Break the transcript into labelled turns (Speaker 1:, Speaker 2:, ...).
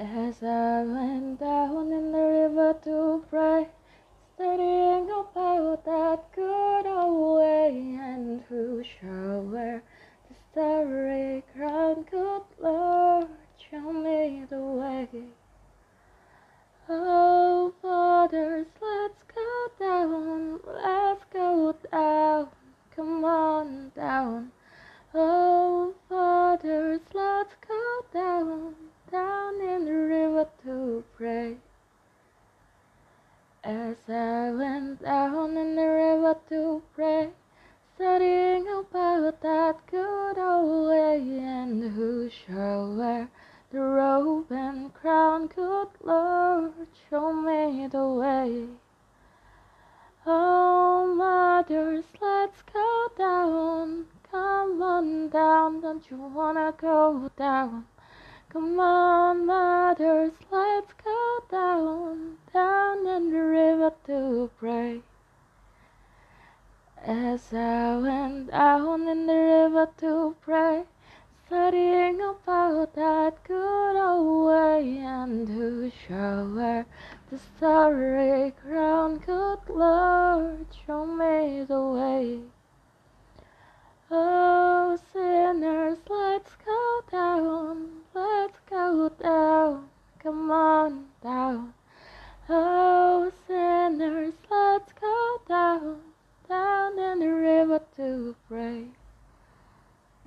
Speaker 1: As I went down in the river to pray, studying about that good old way, and who shall wear the starry crown? Good Lord, show me the way. Oh, fathers, let's go down, let's go down, come on down. Oh, fathers, let's go down, down in the river to pray. As I went down in the river to pray, studying about that good old way, and who shall wear the robe and crown? Good Lord, show me the way. Oh, mothers, let's go down, come on down, don't you wanna go down? Come on, joy. As I went down in the river to pray, studying about that good old way and to show where the starry crown, could Lord, show me the way. Oh, sinners, let's go down, let's go down, come on down. Oh,